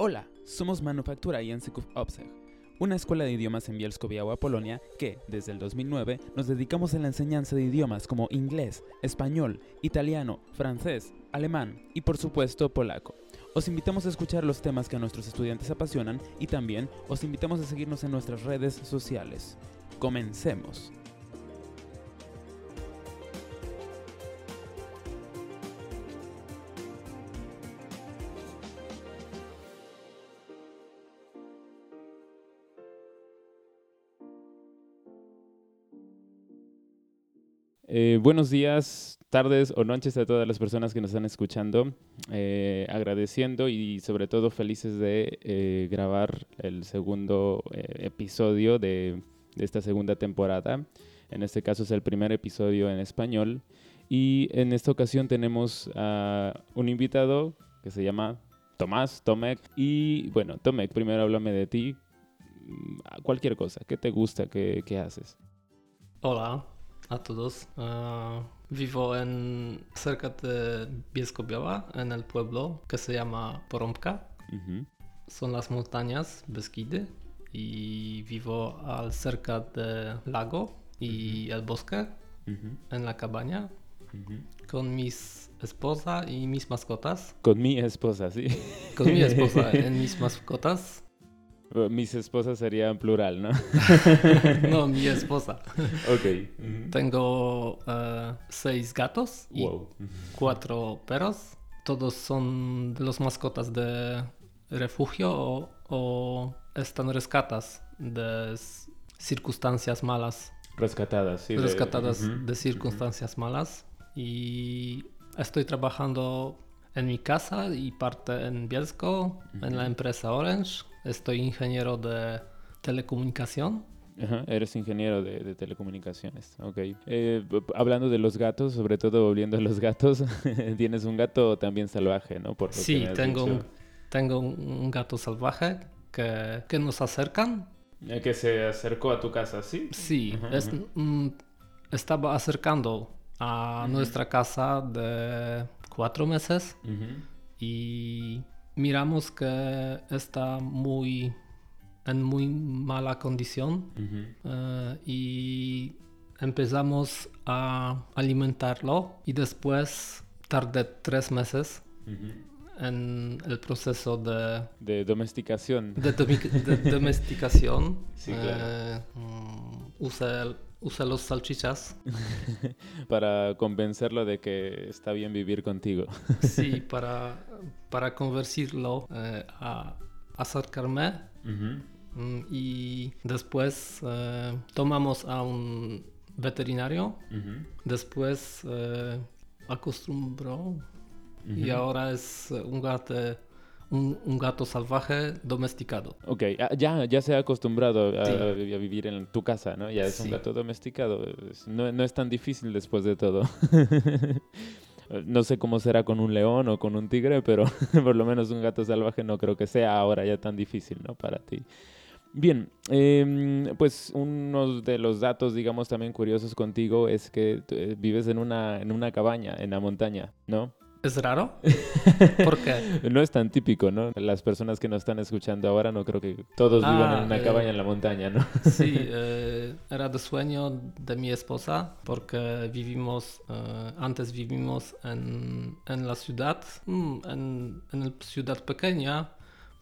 Hola, somos Manufactura Języków Obcych, una escuela de idiomas en Bielsko-Biała, Polonia, que, desde el 2009, nos dedicamos a la enseñanza de idiomas como inglés, español, italiano, francés, alemán y, por supuesto, polaco. Os invitamos a escuchar los temas que a nuestros estudiantes apasionan y también os invitamos a seguirnos en nuestras redes sociales. Comencemos. Eh, buenos días, tardes o noches a todas las personas que nos están escuchando, eh, agradeciendo y sobre todo felices de eh, grabar el segundo episodio de, esta segunda temporada. En este caso es el primer episodio en español y en esta ocasión tenemos a un invitado que se llama Tomás, Tomek. Y bueno, Tomek, primero háblame de ti, mm, cualquier cosa, ¿qué te gusta, qué, qué haces? Hola, a todos. Uh, vivo en cerca de Bielsko-Biała, en el pueblo que se llama Porąbka. -huh. Son las montañas Beskidy y vivo al cerca del lago y el bosque -huh. en la cabaña con mis esposa y mis mascotas. Con mi esposa, sí. Con mi esposa en mis mascotas. Mis esposas sería en plural, ¿no? no, mi esposa. Ok. Tengo uh, seis gatos y wow. cuatro perros. Todos son de los mascotas de refugio o, o están rescatas de circunstancias malas. Rescatadas, sí. Rescatadas de, uh -huh. de circunstancias uh -huh. malas. Y estoy trabajando en mi casa y parte en Bielsko, en la empresa Orange Estoy ingeniero de telecomunicación. Ajá, eres ingeniero de, de telecomunicaciones, ok. Eh, hablando de los gatos, sobre todo volviendo a los gatos, tienes un gato también salvaje, ¿no? Por sí, tengo un, tengo un gato salvaje que, que nos acercan. Eh, ¿Que se acercó a tu casa, sí? Sí, ajá, es, ajá. Mm, estaba acercando a nuestra casa de cuatro meses y miramos que está muy en muy mala condición uh -huh. uh, y empezamos a alimentarlo y después tardé tres meses uh -huh. en el proceso de, de domesticación. De, de domesticación. sí, claro. uh, usé usa los salchichas. para convencerlo de que está bien vivir contigo. sí, para, para convencerlo eh, a acercarme. Uh -huh. Y después eh, tomamos a un veterinario. Uh -huh. Después eh, acostumbró. Uh -huh. Y ahora es un gato un, un, gato salvaje domesticado. Ok, ya, ya se ha acostumbrado a, sí. a, a vivir en tu casa, ¿no? Ya es sí. un gato domesticado. No, no, es tan difícil después de todo. no sé cómo será con un león o con un tigre, pero por lo menos un gato salvaje no creo que sea ahora ya tan difícil, ¿no? Para ti. Bien, eh, pues uno de los datos, digamos, también curiosos contigo es que eh, vives en una, en una cabaña en la montaña, ¿no? ¿Es raro? ¿Por qué? no es tan típico, ¿no? Las personas que nos están escuchando ahora no creo que todos ah, vivan en una eh, cabaña en la montaña, ¿no? sí, eh, era de sueño de mi esposa porque vivimos, eh, antes vivimos en, en la ciudad, mm, en, en la ciudad pequeña,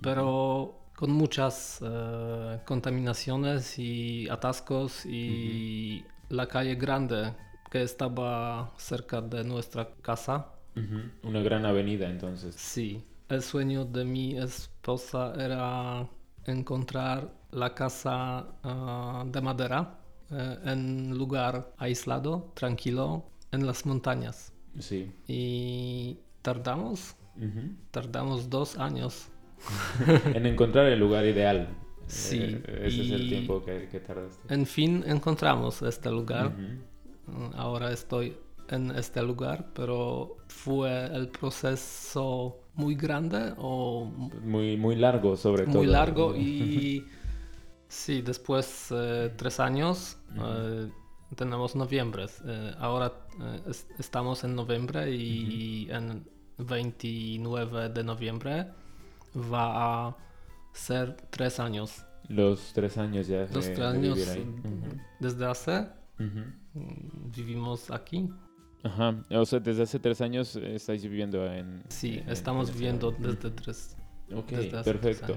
pero con muchas eh, contaminaciones y atascos y uh -huh. la calle grande que estaba cerca de nuestra casa Uh -huh. Una gran avenida entonces. Sí, el sueño de mi esposa era encontrar la casa uh, de madera uh, en lugar aislado, tranquilo, en las montañas. Sí. Y tardamos, uh -huh. tardamos dos años. en encontrar el lugar ideal. Sí. Eh, ese es el tiempo que, que, tardaste. En fin, encontramos este lugar. Ahora estoy en este lugar, pero fue el proceso muy grande o muy muy largo sobre muy todo. Muy largo y sí, después eh, tres años uh -huh. eh, tenemos noviembre. Eh, ahora es, estamos en noviembre y uh -huh. en 29 de noviembre va a ser tres años. Los tres años ya. Los tres años desde hace vivimos aquí. Ajá, o sea, desde hace tres años estáis viviendo en... Sí, estamos viviendo desde tres. Ok, perfecto.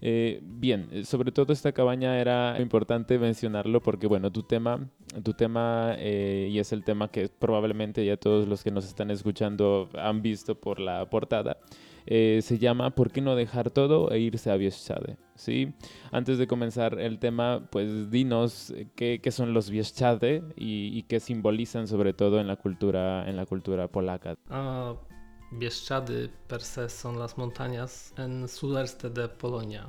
Eh, bien, eh, sobre todo esta cabaña era importante mencionarlo porque, bueno, tu tema, tu tema eh, y es el tema que probablemente ya todos los que nos están escuchando han visto por la portada, se llama ¿Por qué no dejar todo e irse a Bieszczady? ¿sí? Antes de comenzar el tema, pues dinos qué, qué son los Bieszczady y, y, qué simbolizan sobre todo en la cultura, en la cultura polaca. Uh Bieszczady per se son las montañas en sudeste de Polonia.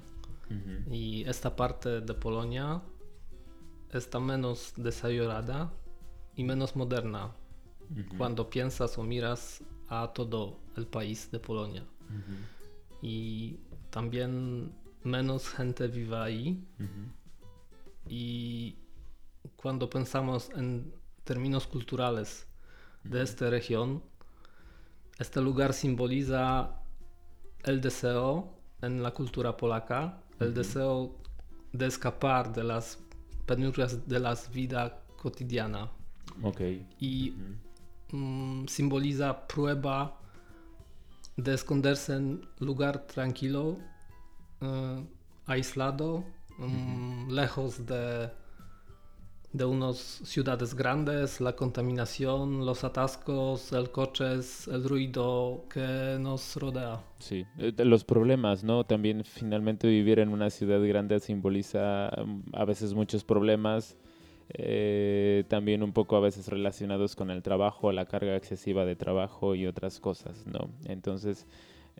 Y esta parte de Polonia está menos desarrollada y menos moderna cuando piensas o miras a todo el país de Polonia. Y también menos gente vive ahí. Y cuando pensamos en términos culturales de esta región, este lugar simboliza el deseo en la cultura polaca, el deseo de escapar de las penurias de la vida cotidiana. Okay. Y mm, simboliza prueba de esconderse en lugar tranquilo, uh, aislado, um, lejos de de unas ciudades grandes, la contaminación, los atascos, el coches, el ruido que nos rodea. Sí, eh, los problemas, ¿no? También finalmente vivir en una ciudad grande simboliza mm, a veces muchos problemas, eh, también un poco a veces relacionados con el trabajo, la carga excesiva de trabajo y otras cosas, ¿no? Entonces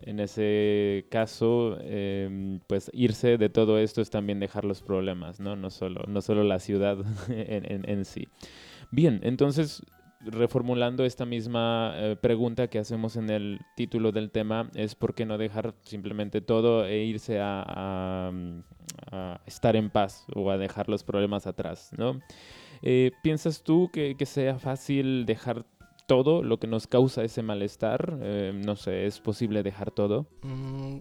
en ese caso, em, pues irse de todo esto es también dejar los problemas, ¿no? No solo, no solo la ciudad en, en, sí. Bien, entonces, reformulando esta misma eh, pregunta que hacemos en el título del tema, es por qué no dejar simplemente todo e irse a, estar en paz o a dejar los problemas atrás, ¿no? Eh, ¿Piensas tú que, que sea fácil dejar todo lo que nos causa ese malestar? Eh, no sé, ¿es posible dejar todo? Mm,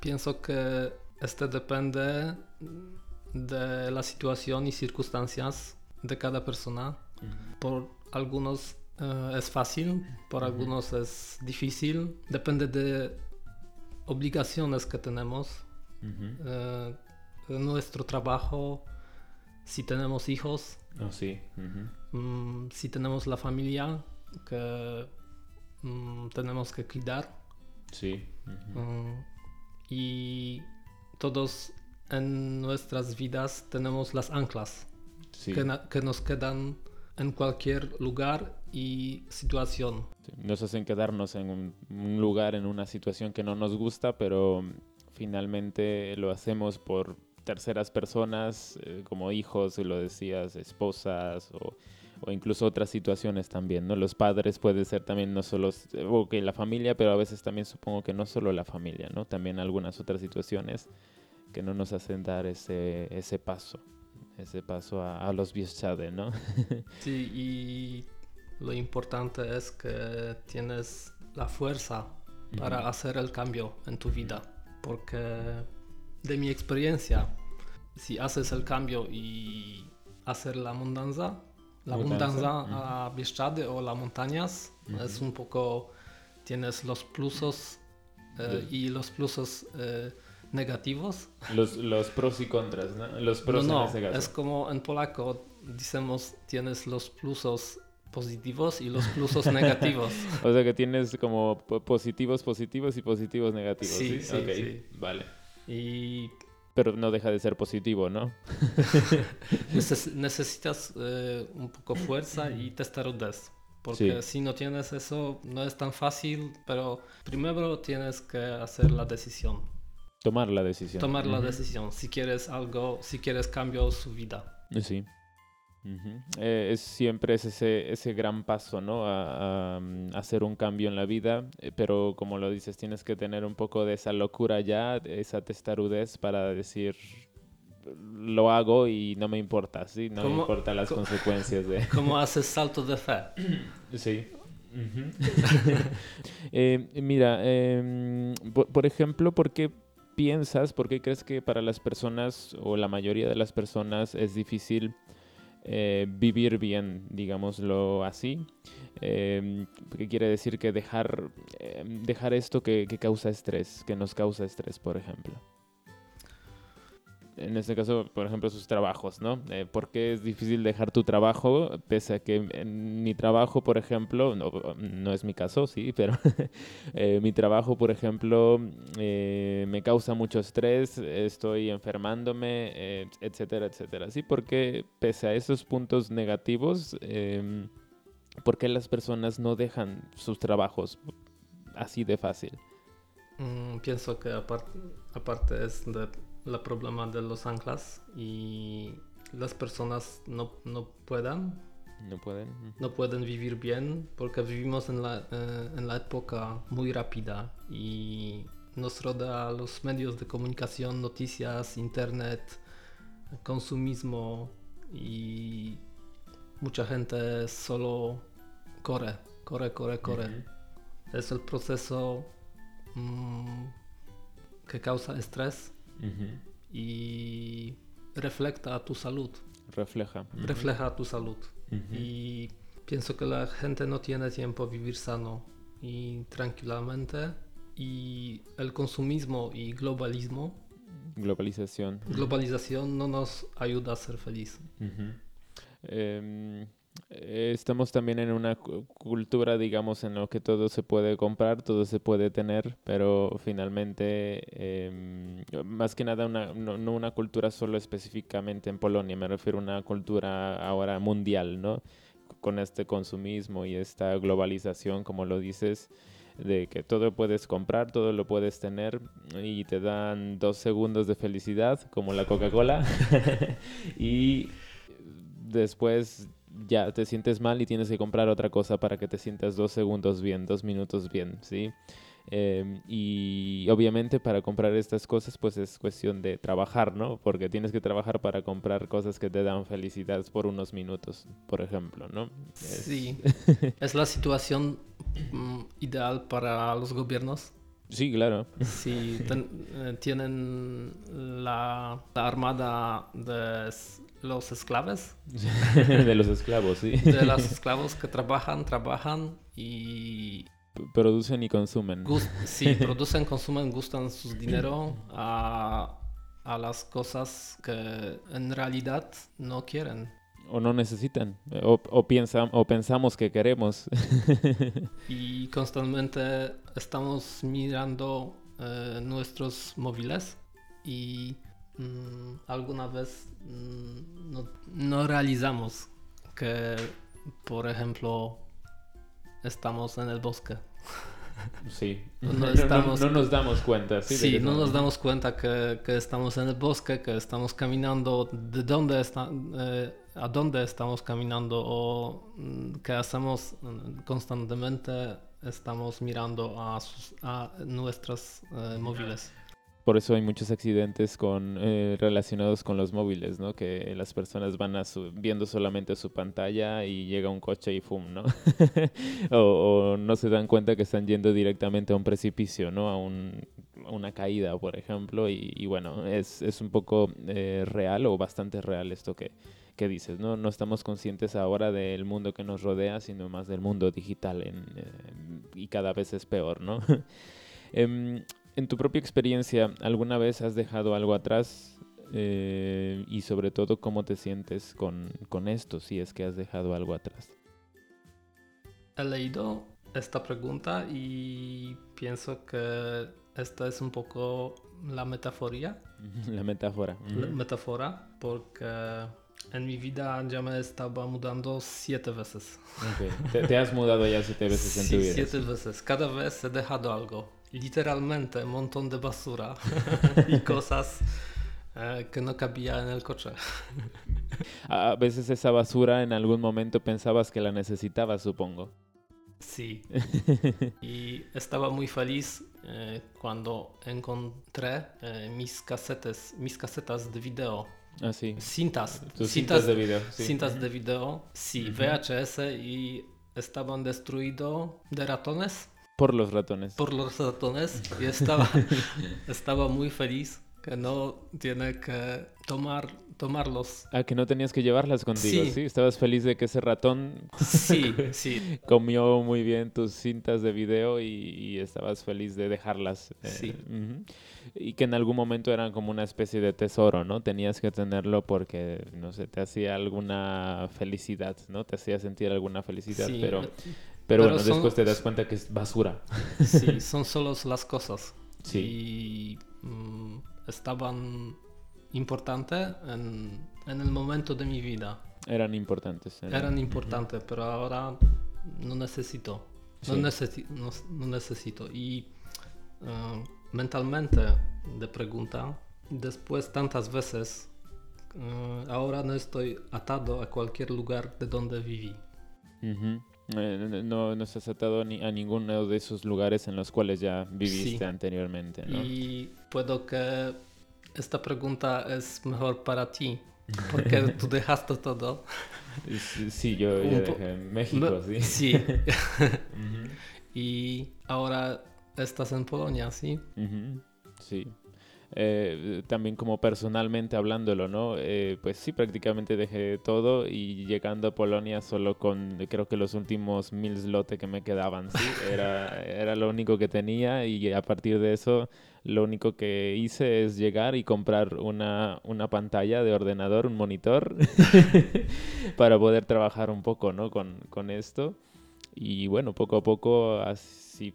pienso que este depende de la situación y circunstancias de cada persona. Por algunos eh, es fácil, por algunos es difícil. Depende de obligaciones que tenemos. Eh, nuestro trabajo, si tenemos hijos, oh, sí. Mm, si tenemos la familia, que mm, tenemos que cuidar. Sí. Mm, y todos en nuestras vidas tenemos las anclas que, nos quedan en cualquier lugar y situación. Nos hacen quedarnos en un, lugar, en una situación que no nos gusta, pero finalmente lo hacemos por terceras personas, eh, como hijos, lo decías, esposas o o incluso otras situaciones también, ¿no? Los padres puede ser también no solo, o que la familia, pero a veces también supongo que no solo la familia, ¿no? También algunas otras situaciones que no nos hacen dar ese, ese paso, ese paso a, los Bieszczady, ¿no? sí, y lo importante es que tienes la fuerza para hacer el cambio en tu vida, porque de mi experiencia, si haces el cambio y hacer la mudanza, la mudanza a Bieszczady o las montañas es un poco, tienes los plusos eh, y los plusos eh, negativos. Los, los, pros y contras, ¿no? Los pros no, no, es como en polaco decimos tienes los plusos positivos y los plusos negativos. o sea que tienes como positivos positivos y positivos negativos. Sí, sí, sí, Vale. Y pero no deja de ser positivo, ¿no? necesitas eh, un poco fuerza y testarudez. Porque si no tienes eso, no es tan fácil, pero primero tienes que hacer la decisión. Tomar la decisión. Tomar la decisión, si quieres algo, si quieres cambio su vida. Sí. Eh, es siempre es ese, ese gran paso, ¿no? A, mm, hacer un cambio en la vida, eh, pero como lo dices, tienes que tener un poco de esa locura ya, esa testarudez para decir, lo hago y no me importa, ¿sí? No me importan las consecuencias de... ¿Cómo haces salto de fe? Sí. Eh, mira, em, por, ejemplo, ¿por qué piensas, por qué crees que para las personas o la mayoría de las personas es difícil eh, vivir bien, digámoslo así? Eh, ¿Qué quiere decir que dejar, em, dejar esto que causa estrés, que nos causa estrés, por ejemplo? En este caso, por ejemplo, sus trabajos, ¿no? Eh, ¿Por qué es difícil dejar tu trabajo? Pese a que en mi trabajo, por ejemplo, no, no es mi caso, sí, pero eh, mi trabajo, por ejemplo, eh, me causa mucho estrés, estoy enfermándome, etcétera, etcétera. Sí, porque pese a esos puntos negativos, em, ¿por qué las personas no dejan sus trabajos así de fácil? Mm, pienso que aparte, aparte es de el problema de los anclas y las personas no, no pueden no pueden vivir bien porque vivimos en la, eh, en la época muy rápida y nos rodea los medios de comunicación noticias internet consumismo y mucha gente solo corre corre corre corre. Es el proceso mm, que causa estrés y refleja tu salud. Refleja. Refleja tu salud. Y pienso que la gente no tiene tiempo a vivir sano y tranquilamente. Y el consumismo y globalismo. Globalización. Globalización no nos ayuda a ser feliz. Eh, estamos también en una cultura, digamos, en lo que todo se puede comprar, todo se puede tener, pero finalmente, em, más que nada, una, no, una cultura solo específicamente en Polonia, me refiero a una cultura ahora mundial, ¿no? Con este consumismo y esta globalización, como lo dices, de que todo puedes comprar, todo lo puedes tener y te dan dos segundos de felicidad, como la Coca-Cola, y después ya te sientes mal y tienes que comprar otra cosa para que te sientas dos segundos bien, dos minutos bien, ¿sí? Em, y obviamente para comprar estas cosas pues es cuestión de trabajar, ¿no? Porque tienes que trabajar para comprar cosas que te dan felicidad por unos minutos, por ejemplo, ¿no? Sí, es la situación mm, ideal para los gobiernos. Sí, claro. Sí, eh, tienen la, la armada de los esclavos. de los esclavos, sí. De los esclavos que trabajan, trabajan y... Producen y consumen. sí, producen, consumen, gustan su dinero a, a las cosas que en realidad no quieren o no necesitan o, o, piensan, o pensamos que queremos. y constantemente estamos mirando eh, nuestros móviles y alguna vez mm, no, realizamos que, por ejemplo, estamos en el bosque. Sí, no, estamos, no, nos damos cuenta. Sí, no nos damos cuenta que, que, estamos en el bosque, que estamos caminando, de dónde está, eh, a dónde estamos caminando o mm, que hacemos constantemente, estamos mirando a, sus, a nuestros eh, móviles por eso hay muchos accidentes con, eh, relacionados con los móviles, ¿no? Que las personas van a viendo solamente su pantalla y llega un coche y ¡fum! ¿no? o, no se dan cuenta que están yendo directamente a un precipicio, ¿no? A, una caída, por ejemplo. Y, bueno, es, es, un poco eh, real o bastante real esto que, que dices, ¿no? No estamos conscientes ahora del mundo que nos rodea, sino más del mundo digital en, eh, y cada vez es peor, ¿no? Em, en tu propia experiencia, ¿alguna vez has dejado algo atrás? Eh, y sobre todo, ¿cómo te sientes con, con esto, si es que has dejado algo atrás? He leído esta pregunta y pienso que esta es un poco la metáfora. La metáfora. La metáfora, porque en mi vida ya me estaba mudando siete veces. Okay. Te, has mudado ya siete veces en tu vida. Siete veces. Cada vez he dejado algo literalmente un montón de basura y cosas eh, que no cabía en el coche. A veces esa basura en algún momento pensabas que la necesitabas, supongo. Sí. y estaba muy feliz eh, cuando encontré eh, mis casetes, mis casetas de video. Ah, sí. Cintas. cintas, de video. Cintas de video, sí, VHS y estaban destruidos de ratones Por los ratones. Por los ratones y estaba, estaba muy feliz que no tiene que tomar, tomarlos. Ah, que no tenías que llevarlas contigo, sí. Estabas feliz de que ese ratón sí, sí. comió muy bien tus cintas de video y, estabas feliz de dejarlas. Eh, sí. Y que en algún momento eran como una especie de tesoro, ¿no? Tenías que tenerlo porque, no sé, te hacía alguna felicidad, ¿no? Te hacía sentir alguna felicidad, pero... Pero, bueno, después te das cuenta que es basura. Sí, son solo las cosas. Sí. Y mm, estaban importantes en, en, el momento de mi vida. Eran importantes. Eran, importantes, pero ahora no necesito. No, no, necesito. Y uh, mentalmente, de pregunta, después tantas veces, uh, ahora no estoy atado a cualquier lugar de donde viví. Eh, no, no estás atado ni a ninguno de esos lugares en los cuales ya viviste anteriormente. ¿no? Y puedo que esta pregunta es mejor para ti, porque tú dejaste todo. Sí, yo, dejé en México, sí. Sí. Y ahora estás en Polonia, ¿sí? Sí. Eh, también como personalmente hablándolo, ¿no? Eh, pues sí, prácticamente dejé todo y llegando a Polonia solo con, creo que los últimos mil zlote que me quedaban, ¿sí? Era, era lo único que tenía y a partir de eso lo único que hice es llegar y comprar una, una pantalla de ordenador, un monitor, para poder trabajar un poco, ¿no? Con, con esto. Y bueno, poco a poco así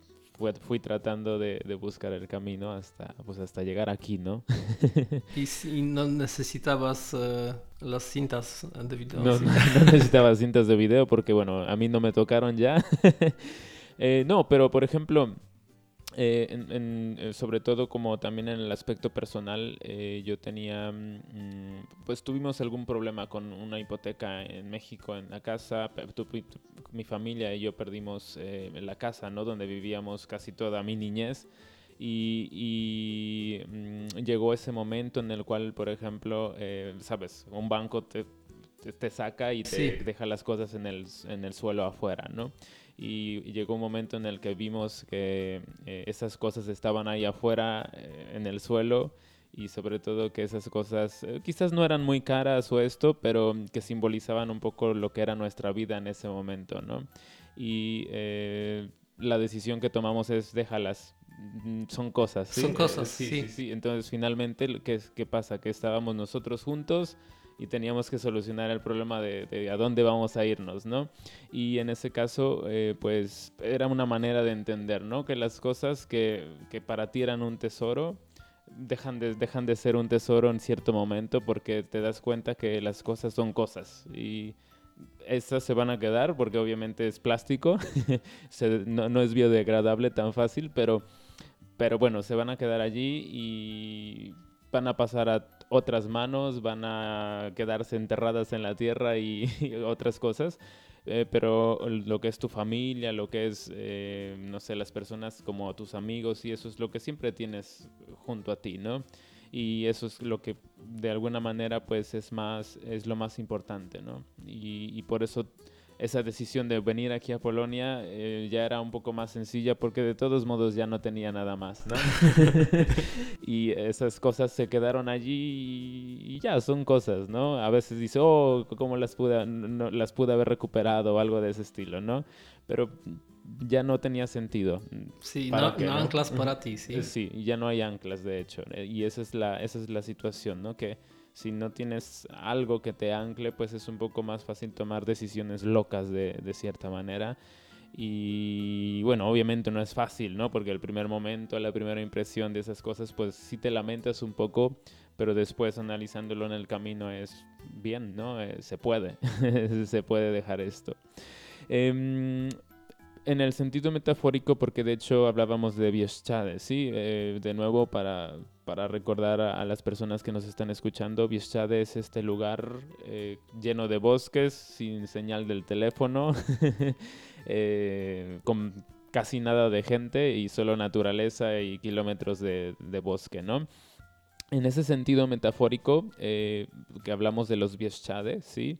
fui, tratando de, buscar el camino hasta, pues hasta llegar aquí, ¿no? ¿Y si no necesitabas eh, las cintas de video? No, no, necesitaba cintas de video porque, bueno, a mí no me tocaron ya. Eh, no, pero por ejemplo, eh, en, sobre todo como también en el aspecto personal, eh, yo tenía, mm, pues tuvimos algún problema con una hipoteca en México, en la casa, mi familia y yo perdimos la casa, ¿no? Donde vivíamos casi toda mi niñez. Y, mm, llegó ese momento en el cual, por ejemplo, sabes, un banco te, te, saca y te deja las cosas en el, en el suelo afuera, ¿no? y, llegó un momento en el que vimos que eh, esas cosas estaban ahí afuera eh, en el suelo y sobre todo que esas cosas eh, quizás no eran muy caras o esto, pero que simbolizaban un poco lo que era nuestra vida en ese momento, ¿no? Y la decisión que tomamos es déjalas, mm, son cosas. ¿sí? Son cosas, sí, sí. sí, Entonces finalmente, ¿qué, ¿qué pasa? Que estábamos nosotros juntos y teníamos que solucionar el problema de, a dónde vamos a irnos, ¿no? Y en ese caso, eh, pues era una manera de entender, ¿no? Que las cosas que, que para ti eran un tesoro, dejan de, dejan de ser un tesoro en cierto momento porque te das cuenta que las cosas son cosas y esas se van a quedar porque obviamente es plástico, no, no, es biodegradable tan fácil, pero, pero bueno, se van a quedar allí y van a pasar a otras manos, van a quedarse enterradas en la tierra y, otras cosas. Eh, pero lo que es tu familia, lo que es, eh, no sé, las personas como tus amigos y eso es lo que siempre tienes junto a ti, ¿no? Y eso es lo que de alguna manera pues es más, es lo más importante, ¿no? Y, y por eso esa decisión de venir aquí a Polonia eh, ya era un poco más sencilla porque de todos modos ya no tenía nada más, ¿no? y esas cosas se quedaron allí y ya son cosas, ¿no? A veces dice, oh, ¿cómo las pude, no, las pude haber recuperado o algo de ese estilo, ¿no? Pero ya no tenía sentido. Sí, no, no, anclas para ti, sí. Sí, ya no hay anclas, de hecho. Eh, y esa es la, esa es la situación, ¿no? Que si no tienes algo que te ancle, pues es un poco más fácil tomar decisiones locas de, de cierta manera. Y bueno, obviamente no es fácil, ¿no? Porque el primer momento, la primera impresión de esas cosas, pues sí te lamentas un poco, pero después analizándolo en el camino es bien, ¿no? Eh, se puede, se puede dejar esto. Eh, en el sentido metafórico, porque de hecho hablábamos de Bieszczady, ¿sí? Eh, de nuevo, para, para recordar a, las personas que nos están escuchando, Bieszczady es este lugar eh, lleno de bosques, sin señal del teléfono, eh, con casi nada de gente y solo naturaleza y kilómetros de, de bosque, ¿no? En ese sentido metafórico, que hablamos de los Bieszczady, ¿sí?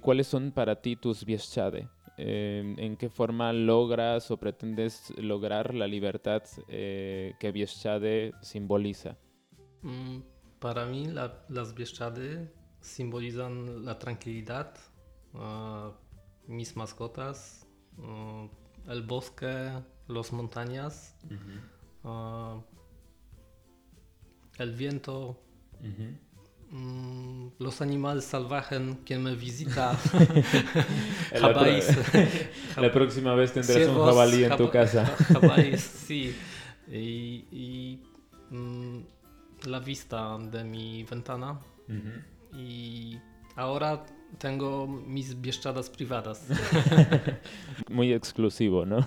¿Cuáles son para ti tus Bieszczady? Em, en qué forma logras o pretendes lograr la libertad eh, que Bieszczady simboliza. Mm, para mí las Bieszczady simbolizan la tranquilidad, ah, mis mascotas, ah, el bosque, las montañas, ah, el viento, los animales salvajes que me visitan. la, la, próxima vez tendrás un jabalí en tu casa. Jabalí, sí. Y, mm, la vista de mi ventana. Y ahora tengo mis bieszczadas privadas. Muy exclusivo, ¿no?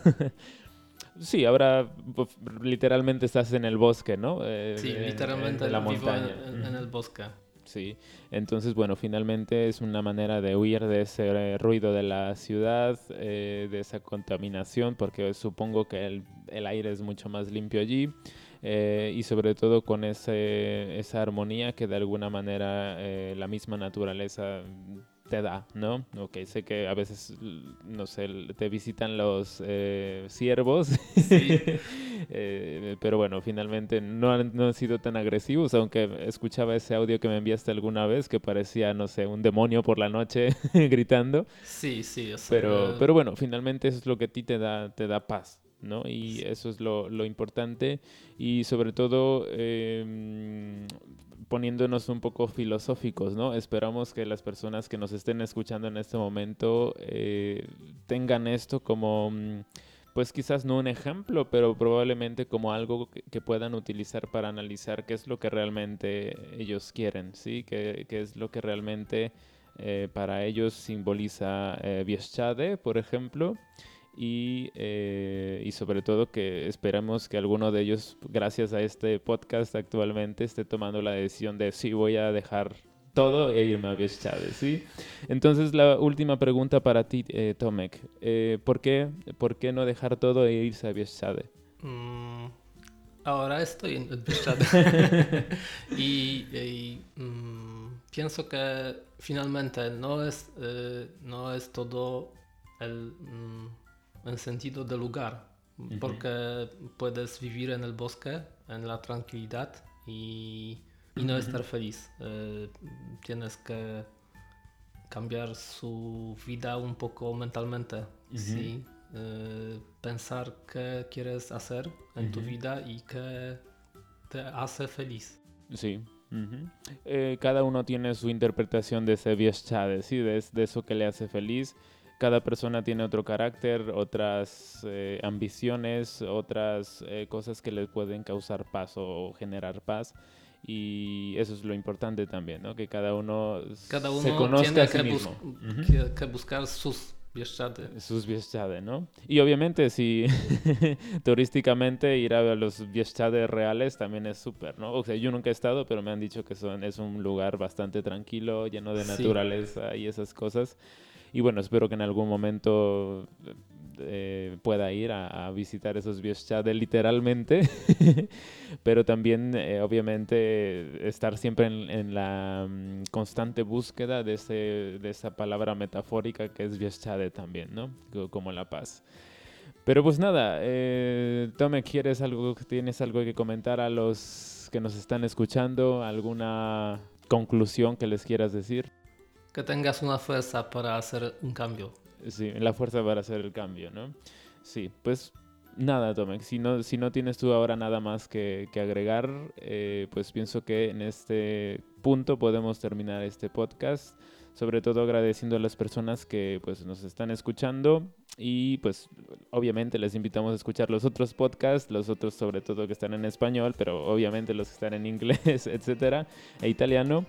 Sí, ahora pues, literalmente estás en el bosque, ¿no? Eh, sí, literalmente en, la montaña. En, el bosque. Sí, entonces bueno, finalmente es una manera de huir de ese eh, ruido de la ciudad, eh, de esa contaminación, porque supongo que el, el aire es mucho más limpio allí. Eh, y sobre todo con ese, esa armonía que de alguna manera eh, la misma naturaleza te da, ¿no? Ok, sé que a veces, no sé, te visitan los eh, ciervos, pero bueno, finalmente no han, no han, sido tan agresivos, aunque escuchaba ese audio que me enviaste alguna vez que parecía, no sé, un demonio por la noche gritando. Sí, sí. pero, pero bueno, finalmente eso es lo que a ti te da, te da paz, ¿no? Y eso es lo, lo, importante y sobre todo em, poniéndonos un poco filosóficos, ¿no? Esperamos que las personas que nos estén escuchando en este momento eh, tengan esto como, mm, pues quizás no un ejemplo, pero probablemente como algo que, puedan utilizar para analizar qué es lo que realmente ellos quieren, ¿sí? Qué, qué es lo que realmente eh, para ellos simboliza eh, por ejemplo y, eh, y, sobre todo que esperamos que alguno de ellos, gracias a este podcast actualmente, esté tomando la decisión de sí, voy a dejar todo e irme a Bieszczady, ¿sí? Entonces, la última pregunta para ti, eh, Tomek. Eh, ¿por, qué, ¿Por qué no dejar todo e irse a Bieszczady? Mm, ahora estoy en Bieszczady. y, mm, pienso que finalmente no es, eh, no es todo el... Mm, en sentido de lugar, porque puedes vivir en el bosque, en la tranquilidad y, no estar feliz. Eh, tienes que cambiar su vida un poco mentalmente, ¿sí? Eh, pensar qué quieres hacer en tu vida y qué te hace feliz. Sí. Eh, cada uno tiene su interpretación de ese Bieszczady, ¿sí? de, de eso que le hace feliz cada persona tiene otro carácter, otras eh, ambiciones, otras cosas que les pueden causar paz o generar paz. Y eso es lo importante también, ¿no? Que cada uno, cada uno se conozca a sí mismo. que, buscar sus Bieszczady. Sus Bieszczady, ¿no? Y obviamente si turísticamente ir a los Bieszczady reales también es súper, ¿no? O sea, yo nunca he estado, pero me han dicho que son, es un lugar bastante tranquilo, lleno de naturaleza y esas cosas. Y bueno, espero que en algún momento eh, pueda ir a, visitar esos Bieszczady literalmente, pero también eh, obviamente estar siempre en, la mm, constante búsqueda de, ese, de esa palabra metafórica que es Bieszczady también, ¿no? Como la paz. Pero pues nada, eh, Tome, ¿quieres algo, tienes algo que comentar a los que nos están escuchando? ¿Alguna conclusión que les quieras decir? que tengas una fuerza para hacer un cambio. Sí, la fuerza para hacer el cambio, ¿no? Sí, pues nada, Tomek, si no, si no tienes tú ahora nada más que, agregar, eh, pues pienso que en este punto podemos terminar este podcast, sobre todo agradeciendo a las personas que pues nos están escuchando y pues obviamente les invitamos a escuchar los otros podcasts, los otros sobre todo que están en español, pero obviamente los que están en inglés, etcétera, e italiano.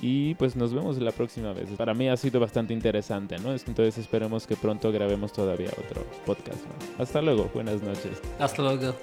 Y pues nos vemos la próxima vez. Para mí ha sido bastante interesante, ¿no? Entonces esperemos que pronto grabemos todavía otro podcast. Hasta luego, buenas noches. Hasta luego.